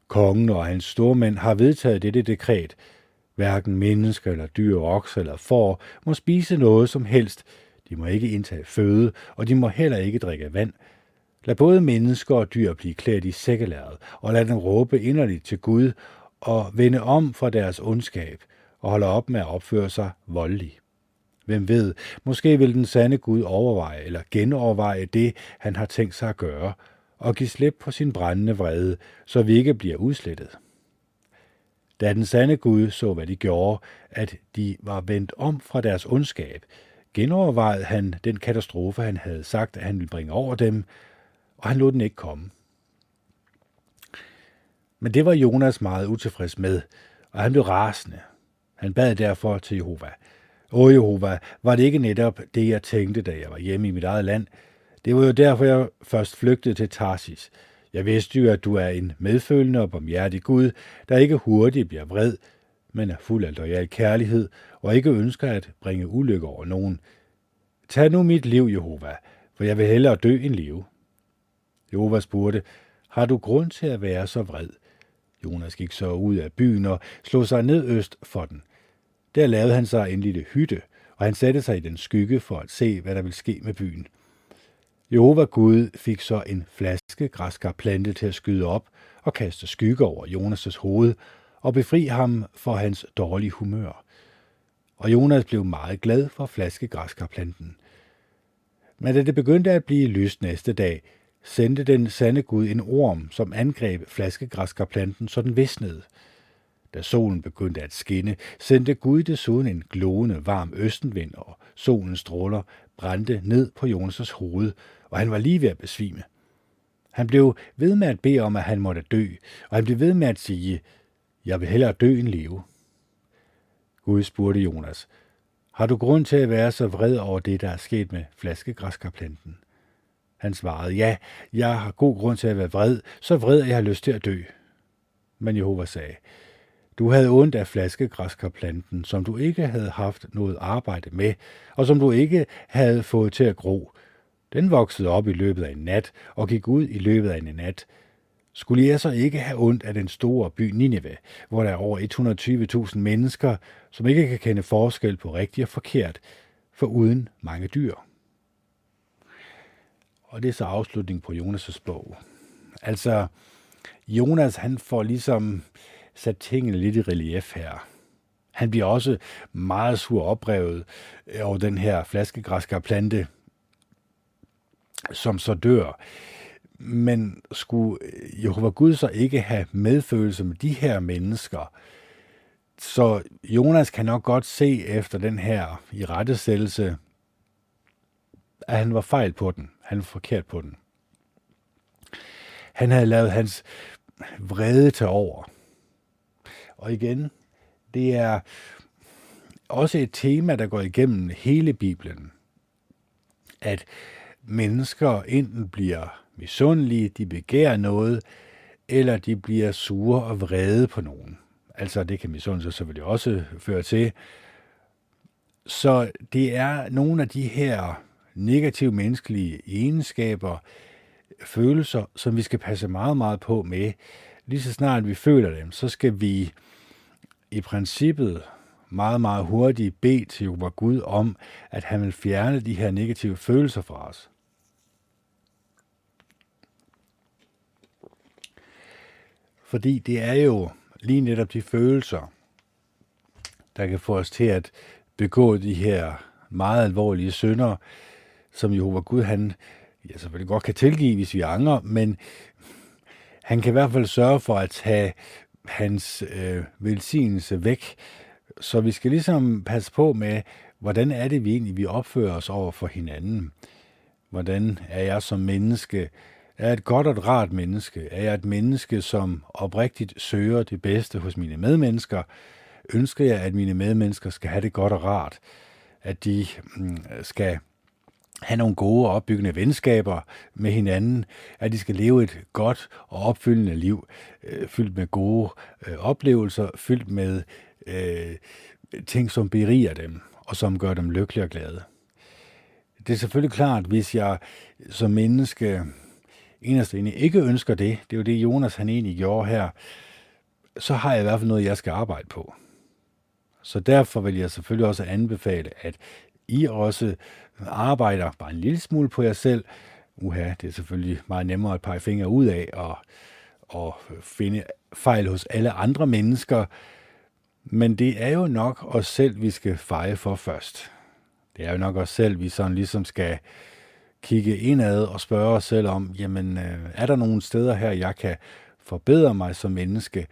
Kongen og hans stormænd har vedtaget dette dekret. Hverken mennesker eller dyr, okser eller får må spise noget som helst. De må ikke indtage føde, og de må heller ikke drikke vand. Lad både mennesker og dyr blive klædt i sækkelæret, og lad dem råbe inderligt til Gud og vende om fra deres ondskab og holde op med at opføre sig voldeligt. Hvem ved, måske vil den sande Gud overveje eller genoverveje det, han har tænkt sig at gøre, og give slip på sin brændende vrede, så vi ikke bliver udslettet. Da den sande Gud så, hvad de gjorde, at de var vendt om fra deres ondskab, genovervejede han den katastrofe, han havde sagt, at han ville bringe over dem, og han lod den ikke komme. Men det var Jonas meget utilfreds med, og han blev rasende. Han bad derfor til Jehova. Åh Jehova, var det ikke netop det, jeg tænkte, da jeg var hjemme i mit eget land? Det var jo derfor, jeg først flygtede til Tarsis. Jeg vidste jo, at du er en medfølende og barmhjertig Gud, der ikke hurtigt bliver vred, men er fuld af lojal kærlighed og ikke ønsker at bringe ulykke over nogen. Tag nu mit liv, Jehova, for jeg vil hellere dø end leve. Jehova spurgte, har du grund til at være så vred? Jonas gik så ud af byen og slog sig ned øst for den. Der lavede han sig en lille hytte, og han satte sig i den skygge for at se, hvad der ville ske med byen. Jehova Gud fik så en flaske græskar plante til at skyde op og kaste skygge over Jonas' hoved, og befri ham for hans dårlige humør. Og Jonas blev meget glad for flaskegræskarplanten. Men da det begyndte at blive lyst næste dag, sendte den sande Gud en orm, som angreb flaskegræskarplanten, så den visnede. Da solen begyndte at skinne, sendte Gud desuden en glående varm østenvind, og solens stråler brændte ned på Jonas' hoved, og han var lige ved at besvime. Han blev ved med at bede om, at han måtte dø, og han blev ved med at sige, jeg vil hellere dø end leve. Gud spurgte Jonas, har du grund til at være så vred over det, der er sket med flaskegræskarplanten? Han svarede, ja, jeg har god grund til at være vred, så vred, at jeg har lyst til at dø. Men Jehova sagde, du havde ondt af flaskegræskarplanten, som du ikke havde haft noget arbejde med, og som du ikke havde fået til at gro. Den voksede op i løbet af en nat og gik ud i løbet af en nat. Skulle jeg så ikke have ondt af den store by Nineve, hvor der er over 120.000 mennesker, som ikke kan kende forskel på rigtigt og forkert, for uden mange dyr? Og det er så afslutning på Jonas' bog. Altså, Jonas han får ligesom sat tingene lidt i relief her. Han bliver også meget sur oprevet over den her flaskegræskarplante, som så dør. Men skulle øh, Jehova Gud så ikke have medfølelse med de her mennesker? Så Jonas kan nok godt se efter den her i rettesættelse, at han var fejl på den. Han var forkert på den. Han havde lavet hans vrede til over. Og igen, det er også et tema, der går igennem hele Bibelen. At mennesker enten bliver misundelige, de begærer noget, eller de bliver sure og vrede på nogen. Altså det kan misundelse selvfølgelig også føre til. Så det er nogle af de her negative menneskelige egenskaber, følelser, som vi skal passe meget, meget på med. Lige så snart vi føler dem, så skal vi i princippet meget, meget hurtigt bede til Jehova Gud om, at han vil fjerne de her negative følelser fra os. Fordi det er jo lige netop de følelser, der kan få os til at begå de her meget alvorlige synder, som Jehova Gud, han ja, selvfølgelig godt kan tilgive, hvis vi angrer, men han kan i hvert fald sørge for at tage hans øh, velsignelse væk. Så vi skal ligesom passe på med, hvordan er det vi egentlig, vi opfører os over for hinanden. Hvordan er jeg som menneske? Er jeg et godt og et rart menneske? Er jeg et menneske, som oprigtigt søger det bedste hos mine medmennesker? Ønsker jeg, at mine medmennesker skal have det godt og rart? At de mm, skal have nogle gode og opbyggende venskaber med hinanden, at de skal leve et godt og opfyldende liv, øh, fyldt med gode øh, oplevelser, fyldt med øh, ting, som beriger dem, og som gør dem lykkelige og glade. Det er selvfølgelig klart, hvis jeg som menneske inderst egentlig ikke ønsker det, det er jo det, Jonas han egentlig gjorde her, så har jeg i hvert fald noget, jeg skal arbejde på. Så derfor vil jeg selvfølgelig også anbefale, at I også arbejder bare en lille smule på jer selv. Uha, det er selvfølgelig meget nemmere at pege fingre ud af og, og finde fejl hos alle andre mennesker. Men det er jo nok os selv, vi skal feje for først. Det er jo nok os selv, vi sådan ligesom skal kigge indad og spørge os selv om, jamen øh, er der nogle steder her, jeg kan forbedre mig som menneske?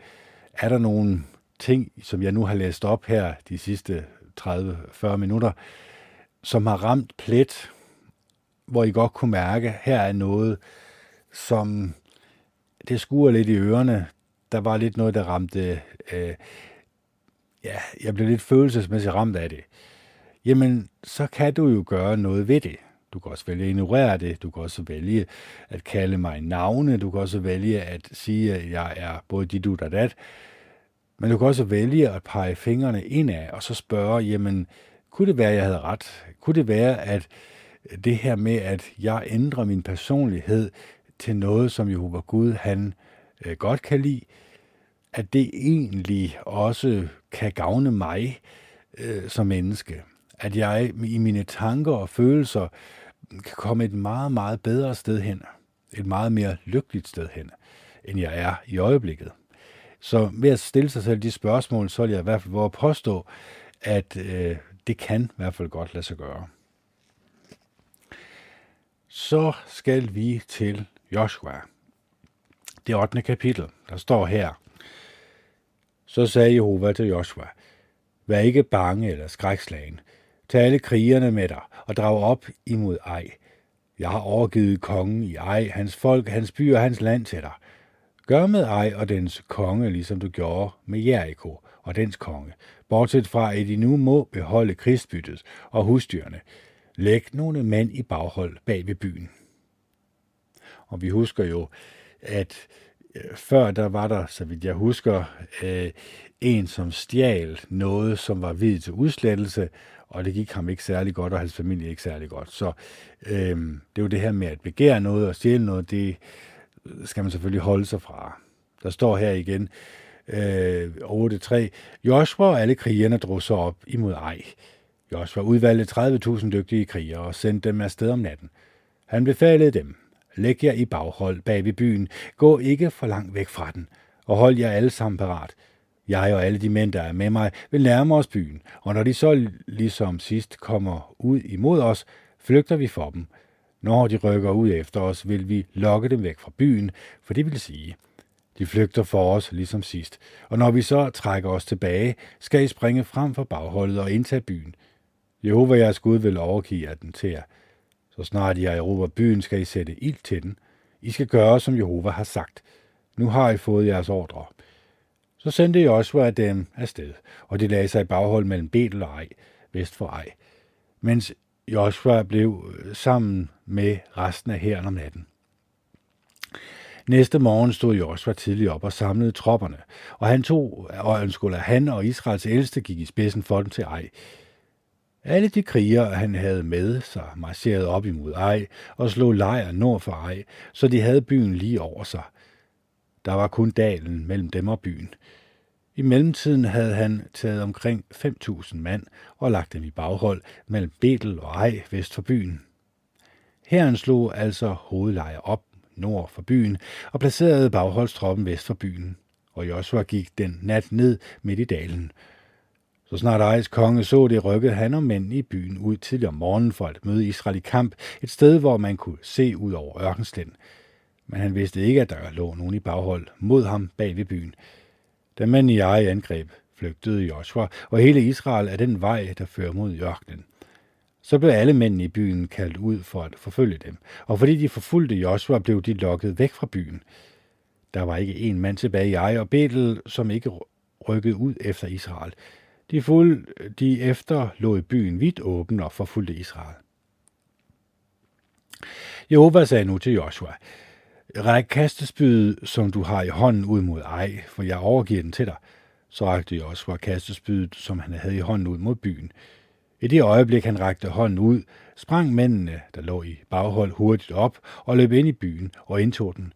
Er der nogle ting, som jeg nu har læst op her de sidste 30-40 minutter, som har ramt plet, hvor I godt kunne mærke, her er noget, som det skuer lidt i ørerne. Der var lidt noget, der ramte, øh, ja, jeg blev lidt følelsesmæssigt ramt af det. Jamen, så kan du jo gøre noget ved det. Du kan også vælge at ignorere det. Du kan også vælge at kalde mig navne. Du kan også vælge at sige, at jeg er både dit, du, og dat. Men du kan også vælge at pege fingrene indad, og så spørge, jamen, kunne det være, at jeg havde ret? Kunne det være, at det her med, at jeg ændrer min personlighed til noget, som Jehova Gud han øh, godt kan lide, at det egentlig også kan gavne mig øh, som menneske. At jeg i mine tanker og følelser kan komme et meget, meget bedre sted hen. Et meget mere lykkeligt sted hen, end jeg er i øjeblikket. Så ved at stille sig selv de spørgsmål, så vil jeg i hvert fald våge at påstå, at øh, det kan i hvert fald godt lade sig gøre. Så skal vi til Joshua. Det 8. kapitel, der står her. Så sagde Jehova til Joshua, Vær ikke bange eller skrækslagen. Tag alle krigerne med dig og drag op imod Ej. Jeg har overgivet kongen i Ej, hans folk, hans by og hans land til dig. Gør med Ej og dens konge, ligesom du gjorde med Jericho og dens konge, bortset fra, at I nu må beholde krigsbyttet og husdyrene. Læg nogle mænd i baghold bag ved byen. Og vi husker jo, at øh, før der var der, så vidt jeg husker, øh, en, som stjal noget, som var vidt til udslettelse, og det gik ham ikke særlig godt, og hans familie ikke særlig godt. Så øh, det er jo det her med at begære noget og stjæle noget, det skal man selvfølgelig holde sig fra. Der står her igen, øh, 8.3, Joshua og alle krigerne drog sig op imod Ej. Joshua udvalgte 30.000 dygtige krigere og sendte dem afsted om natten. Han befalede dem, læg jer i baghold bag ved byen, gå ikke for langt væk fra den, og hold jer alle sammen parat. Jeg og alle de mænd, der er med mig, vil nærme os byen, og når de så ligesom sidst kommer ud imod os, flygter vi for dem. Når de rykker ud efter os, vil vi lokke dem væk fra byen, for det vil sige, de flygter for os ligesom sidst, og når vi så trækker os tilbage, skal I springe frem for bagholdet og indtage byen. Jehova jeres Gud vil overgive den til jer. Så snart I har erobret byen, skal I sætte ild til den. I skal gøre, som Jehova har sagt. Nu har I fået jeres ordre. Så sendte Joshua dem afsted, og de lagde sig i baghold mellem Betel og Ej, vest for Ej, mens Joshua blev øh, sammen med resten af hæren om natten. Næste morgen stod Joshua tidligt op og samlede tropperne, og han tog, og skulle han og Israels ældste gik i spidsen for dem til Ej. Alle de krigere, han havde med sig, marcherede op imod Ej og slog lejr nord for Ej, så de havde byen lige over sig. Der var kun dalen mellem dem og byen. I mellemtiden havde han taget omkring 5.000 mand og lagt dem i baghold mellem Betel og Ej vest for byen. Herren slog altså hovedlejre op nord for byen og placerede bagholdstroppen vest for byen, og Joshua gik den nat ned midt i dalen. Så snart Ejs konge så det, rykkede han og mænd i byen ud tidligere om morgenen for at møde Israel i kamp, et sted, hvor man kunne se ud over ørkenslænden. Men han vidste ikke, at der lå nogen i baghold mod ham bag ved byen. Da mænd i eje angreb, flygtede Joshua, og hele Israel af den vej, der fører mod ørkenen. Så blev alle mændene i byen kaldt ud for at forfølge dem, og fordi de forfulgte Joshua, blev de lokket væk fra byen. Der var ikke en mand tilbage i eje og Betel, som ikke rykkede ud efter Israel. De, fuld, de efter lå i byen vidt åben og forfulgte Israel. Jehova sagde nu til Joshua, Ræk kastespydet, som du har i hånden ud mod ej, for jeg overgiver den til dig. Så rakte Joshua kastespydet, som han havde i hånden ud mod byen. I det øjeblik, han rakte hånden ud, sprang mændene, der lå i baghold, hurtigt op og løb ind i byen og indtog den.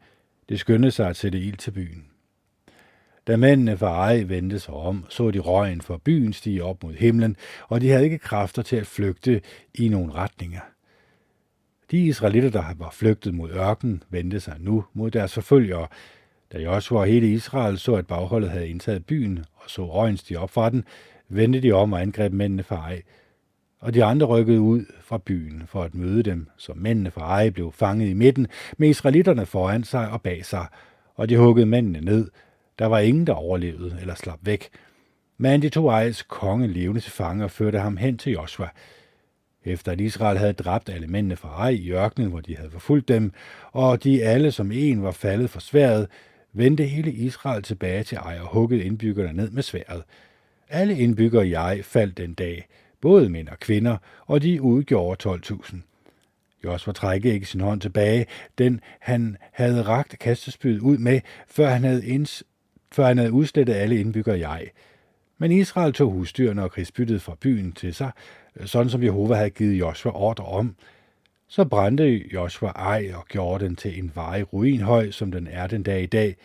Det skyndte sig at sætte ild til byen. Da mændene fra Ej vendte sig om, så de røgen fra byen stige op mod himlen, og de havde ikke kræfter til at flygte i nogen retninger. De israelitter, der var flygtet mod ørkenen, vendte sig nu mod deres forfølgere. Da Joshua og hele Israel så, at bagholdet havde indtaget byen og så røgen stige op fra den, vendte de om og angreb mændene fra Ej. Og de andre rykkede ud fra byen for at møde dem, så mændene fra Ej blev fanget i midten med israelitterne foran sig og bag sig, og de huggede mændene ned. Der var ingen, der overlevede eller slap væk. Men de tog Ejs konge levende til fange og førte ham hen til Joshua – efter at Israel havde dræbt alle mændene fra Ej i ørkenen, hvor de havde forfulgt dem, og de alle som en var faldet for sværet, vendte hele Israel tilbage til Ej og huggede indbyggerne ned med sværet. Alle indbyggere i Ej faldt den dag, både mænd og kvinder, og de udgjorde 12.000. Josua trække ikke sin hånd tilbage, den han havde ragt kastespydet ud med, før han havde, inds, før han havde udslettet alle indbyggere i Ej. Men Israel tog husdyrene og krigsbyttet fra byen til sig, Øh, sådan som Jehova havde givet Joshua ordre om. Så brændte Joshua ej og gjorde den til en varig ruinhøj, som den er den dag i dag.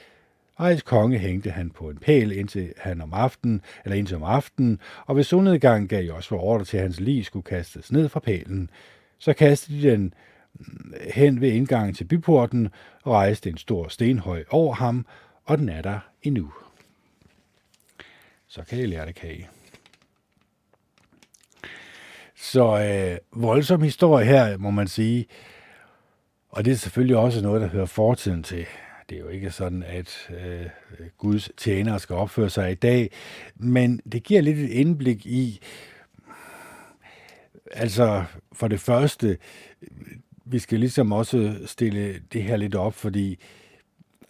Ejs konge hængte han på en pæl indtil han om aftenen, eller indtil om aftenen, og ved solnedgang gav Joshua ordre til, at hans lig skulle kastes ned fra pælen. Så kastede de den mm, hen ved indgangen til byporten og rejste en stor stenhøj over ham, og den er der endnu. så kan I lære det kage. Så øh, voldsom historie her, må man sige. Og det er selvfølgelig også noget, der hører fortiden til. Det er jo ikke sådan, at øh, Guds tjenere skal opføre sig i dag, men det giver lidt et indblik i, altså for det første, vi skal ligesom også stille det her lidt op, fordi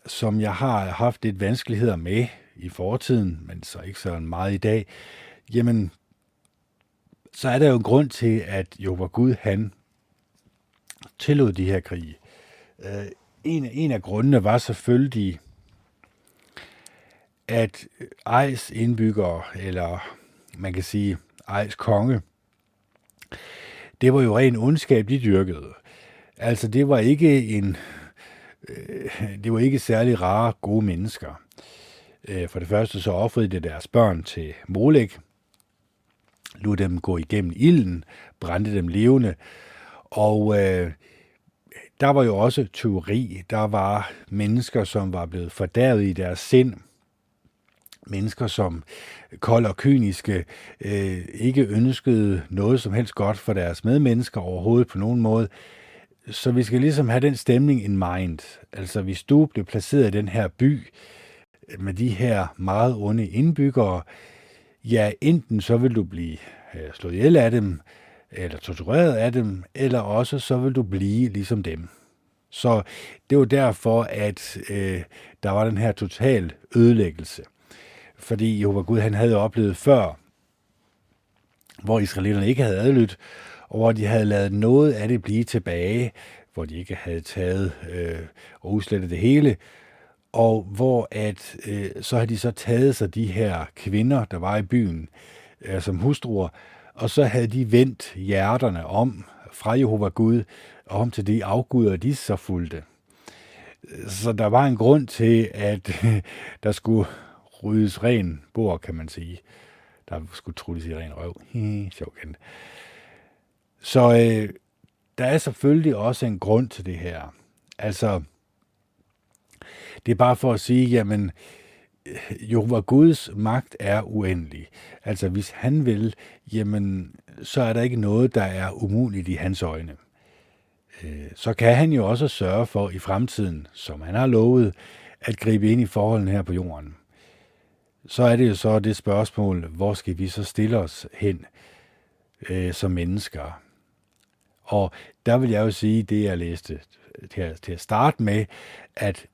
som jeg har haft lidt vanskeligheder med i fortiden, men så ikke så meget i dag, jamen, så er der jo en grund til, at jo var Gud, han tillod de her krige. Øh, en, en af grundene var selvfølgelig, at Ejs indbyggere, eller man kan sige Ejs konge, det var jo ren ondskab, de dyrkede. Altså, det var ikke en, øh, det var ikke særlig rare, gode mennesker. Øh, for det første så offrede de deres børn til Molek, lod dem gå igennem ilden, brændte dem levende, og øh, der var jo også teori. Der var mennesker, som var blevet fordærvet i deres sind. Mennesker, som kold og kyniske øh, ikke ønskede noget som helst godt for deres medmennesker overhovedet på nogen måde. Så vi skal ligesom have den stemning in mind. Altså, hvis du blev placeret i den her by med de her meget onde indbyggere, ja, enten så vil du blive øh, slået ihjel af dem, eller tortureret af dem, eller også så vil du blive ligesom dem. Så det var derfor, at øh, der var den her total ødelæggelse. Fordi Jehova Gud, han havde oplevet før, hvor israelitterne ikke havde adlydt, og hvor de havde lavet noget af det blive tilbage, hvor de ikke havde taget øh, og udslettet det hele, og hvor at øh, så har de så taget sig de her kvinder, der var i byen, øh, som hustruer, og så havde de vendt hjerterne om fra Jehova Gud om til de afguder, de så fulgte. Så der var en grund til, at der skulle ryddes ren bord, kan man sige. Der skulle trulles i ren røv. Sjov kendt. Så øh, der er selvfølgelig også en grund til det her. Altså, det er bare for at sige, jamen, Jehova Guds magt er uendelig. Altså, hvis han vil, jamen, så er der ikke noget, der er umuligt i hans øjne. Øh, så kan han jo også sørge for i fremtiden, som han har lovet, at gribe ind i forholdene her på jorden. Så er det jo så det spørgsmål, hvor skal vi så stille os hen øh, som mennesker? Og der vil jeg jo sige, det jeg læste til at, til at starte med, at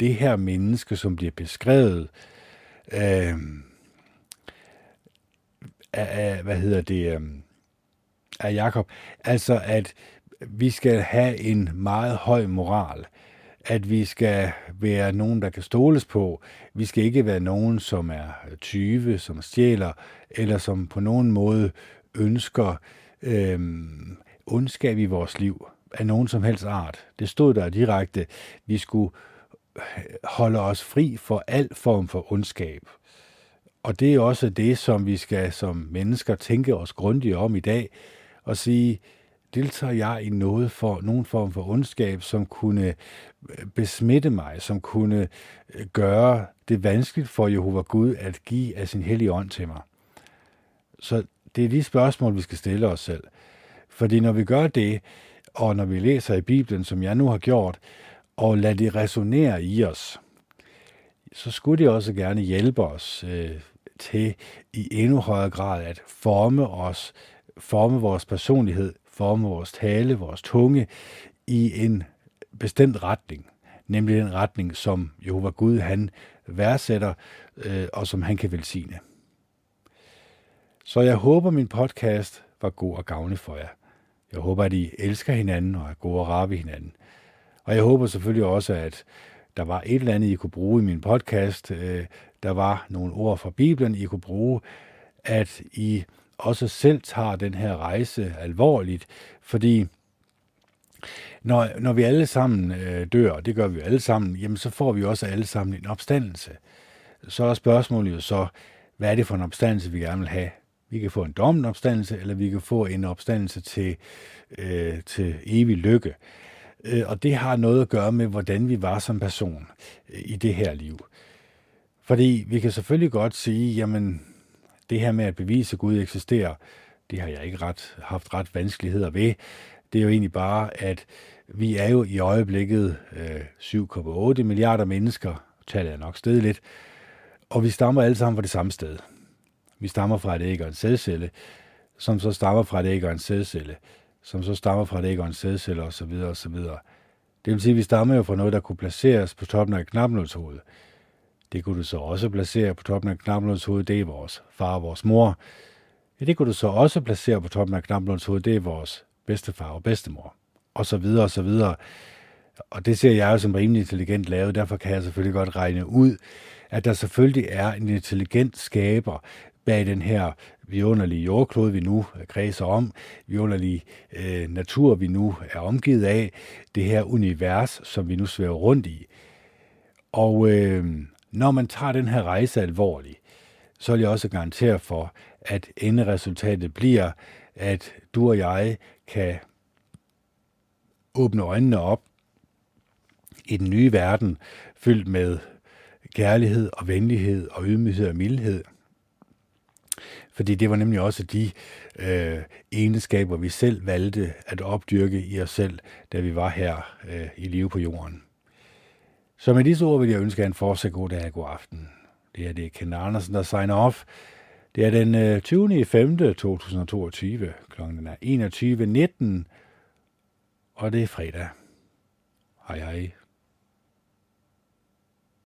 det her menneske, som bliver beskrevet øh, af, hvad hedder det, øh, af Jakob, altså at vi skal have en meget høj moral, at vi skal være nogen, der kan stoles på. Vi skal ikke være nogen, som er tyve, som stjæler, eller som på nogen måde ønsker øh, ondskab i vores liv af nogen som helst art. Det stod der direkte. Vi skulle holde os fri for al form for ondskab. Og det er også det, som vi skal som mennesker tænke os grundigt om i dag, og sige, deltager jeg i noget for nogen form for ondskab, som kunne øh, besmitte mig, som kunne øh, gøre det vanskeligt for Jehova Gud at give af sin hellige ånd til mig. Så det er de spørgsmål, vi skal stille os selv. Fordi når vi gør det, og når vi læser i Bibelen, som jeg nu har gjort, og lad det resonere i os, så skulle det også gerne hjælpe os øh, til i endnu højere grad at forme os, forme vores personlighed, forme vores tale, vores tunge i en bestemt retning, nemlig den retning, som Jehova Gud han værdsætter, øh, og som han kan velsigne. Så jeg håber, min podcast var god og gavnlig for jer. Jeg håber, at I elsker hinanden og er gode og rare ved hinanden. Og jeg håber selvfølgelig også, at der var et eller andet, I kunne bruge i min podcast. Øh, der var nogle ord fra Bibelen, I kunne bruge, at I også selv tager den her rejse alvorligt, fordi når, når vi alle sammen øh, dør, og det gør vi alle sammen, jamen så får vi også alle sammen en opstandelse. Så er spørgsmålet jo så, hvad er det for en opstandelse, vi gerne vil have? Vi kan få en dommen opstandelse, eller vi kan få en opstandelse til, øh, til evig lykke. Øh, og det har noget at gøre med, hvordan vi var som person øh, i det her liv. Fordi vi kan selvfølgelig godt sige, jamen, det her med at bevise, at Gud eksisterer, det har jeg ikke ret, haft ret vanskeligheder ved. Det er jo egentlig bare, at vi er jo i øjeblikket øh, 7,8 milliarder mennesker, tallet er nok stedet lidt, og vi stammer alle sammen fra det samme sted. Vi stammer fra et æg og en sædcelle, som så stammer fra et æg og en sædcelle, som så stammer fra et æg og en og osv. osv. Det vil sige, at vi stammer jo fra noget, der kunne placeres på toppen af knapnålshovedet. Det kunne du så også placere på toppen af knapnålshovedet, det er vores far og vores mor. Ja, det kunne du så også placere på toppen af knapnålshovedet, det er vores bedstefar og bedstemor. Og så videre og så videre. Og det ser jeg jo som rimelig intelligent lavet, derfor kan jeg selvfølgelig godt regne ud, at der selvfølgelig er en intelligent skaber bag den her vidunderlige jordklode, vi nu øh, kredser om, vidunderlige øh, natur, vi nu er omgivet af, det her univers, som vi nu svæver rundt i. Og øh, når man tager den her rejse alvorligt, så vil jeg også garantere for, at enderesultatet bliver, at du og jeg kan åbne øjnene op i den nye verden, fyldt med kærlighed og venlighed og ydmyghed og mildhed. Fordi det var nemlig også de øh, egenskaber, vi selv valgte at opdyrke i os selv, da vi var her øh, i live på jorden. Så med disse ord vil jeg ønske jer en fortsat god dag og god aften. Det er det Ken Andersen, der signer off. Det er den 20. 5. 2022. Klokken er 21.19, og det er fredag. Hej hej.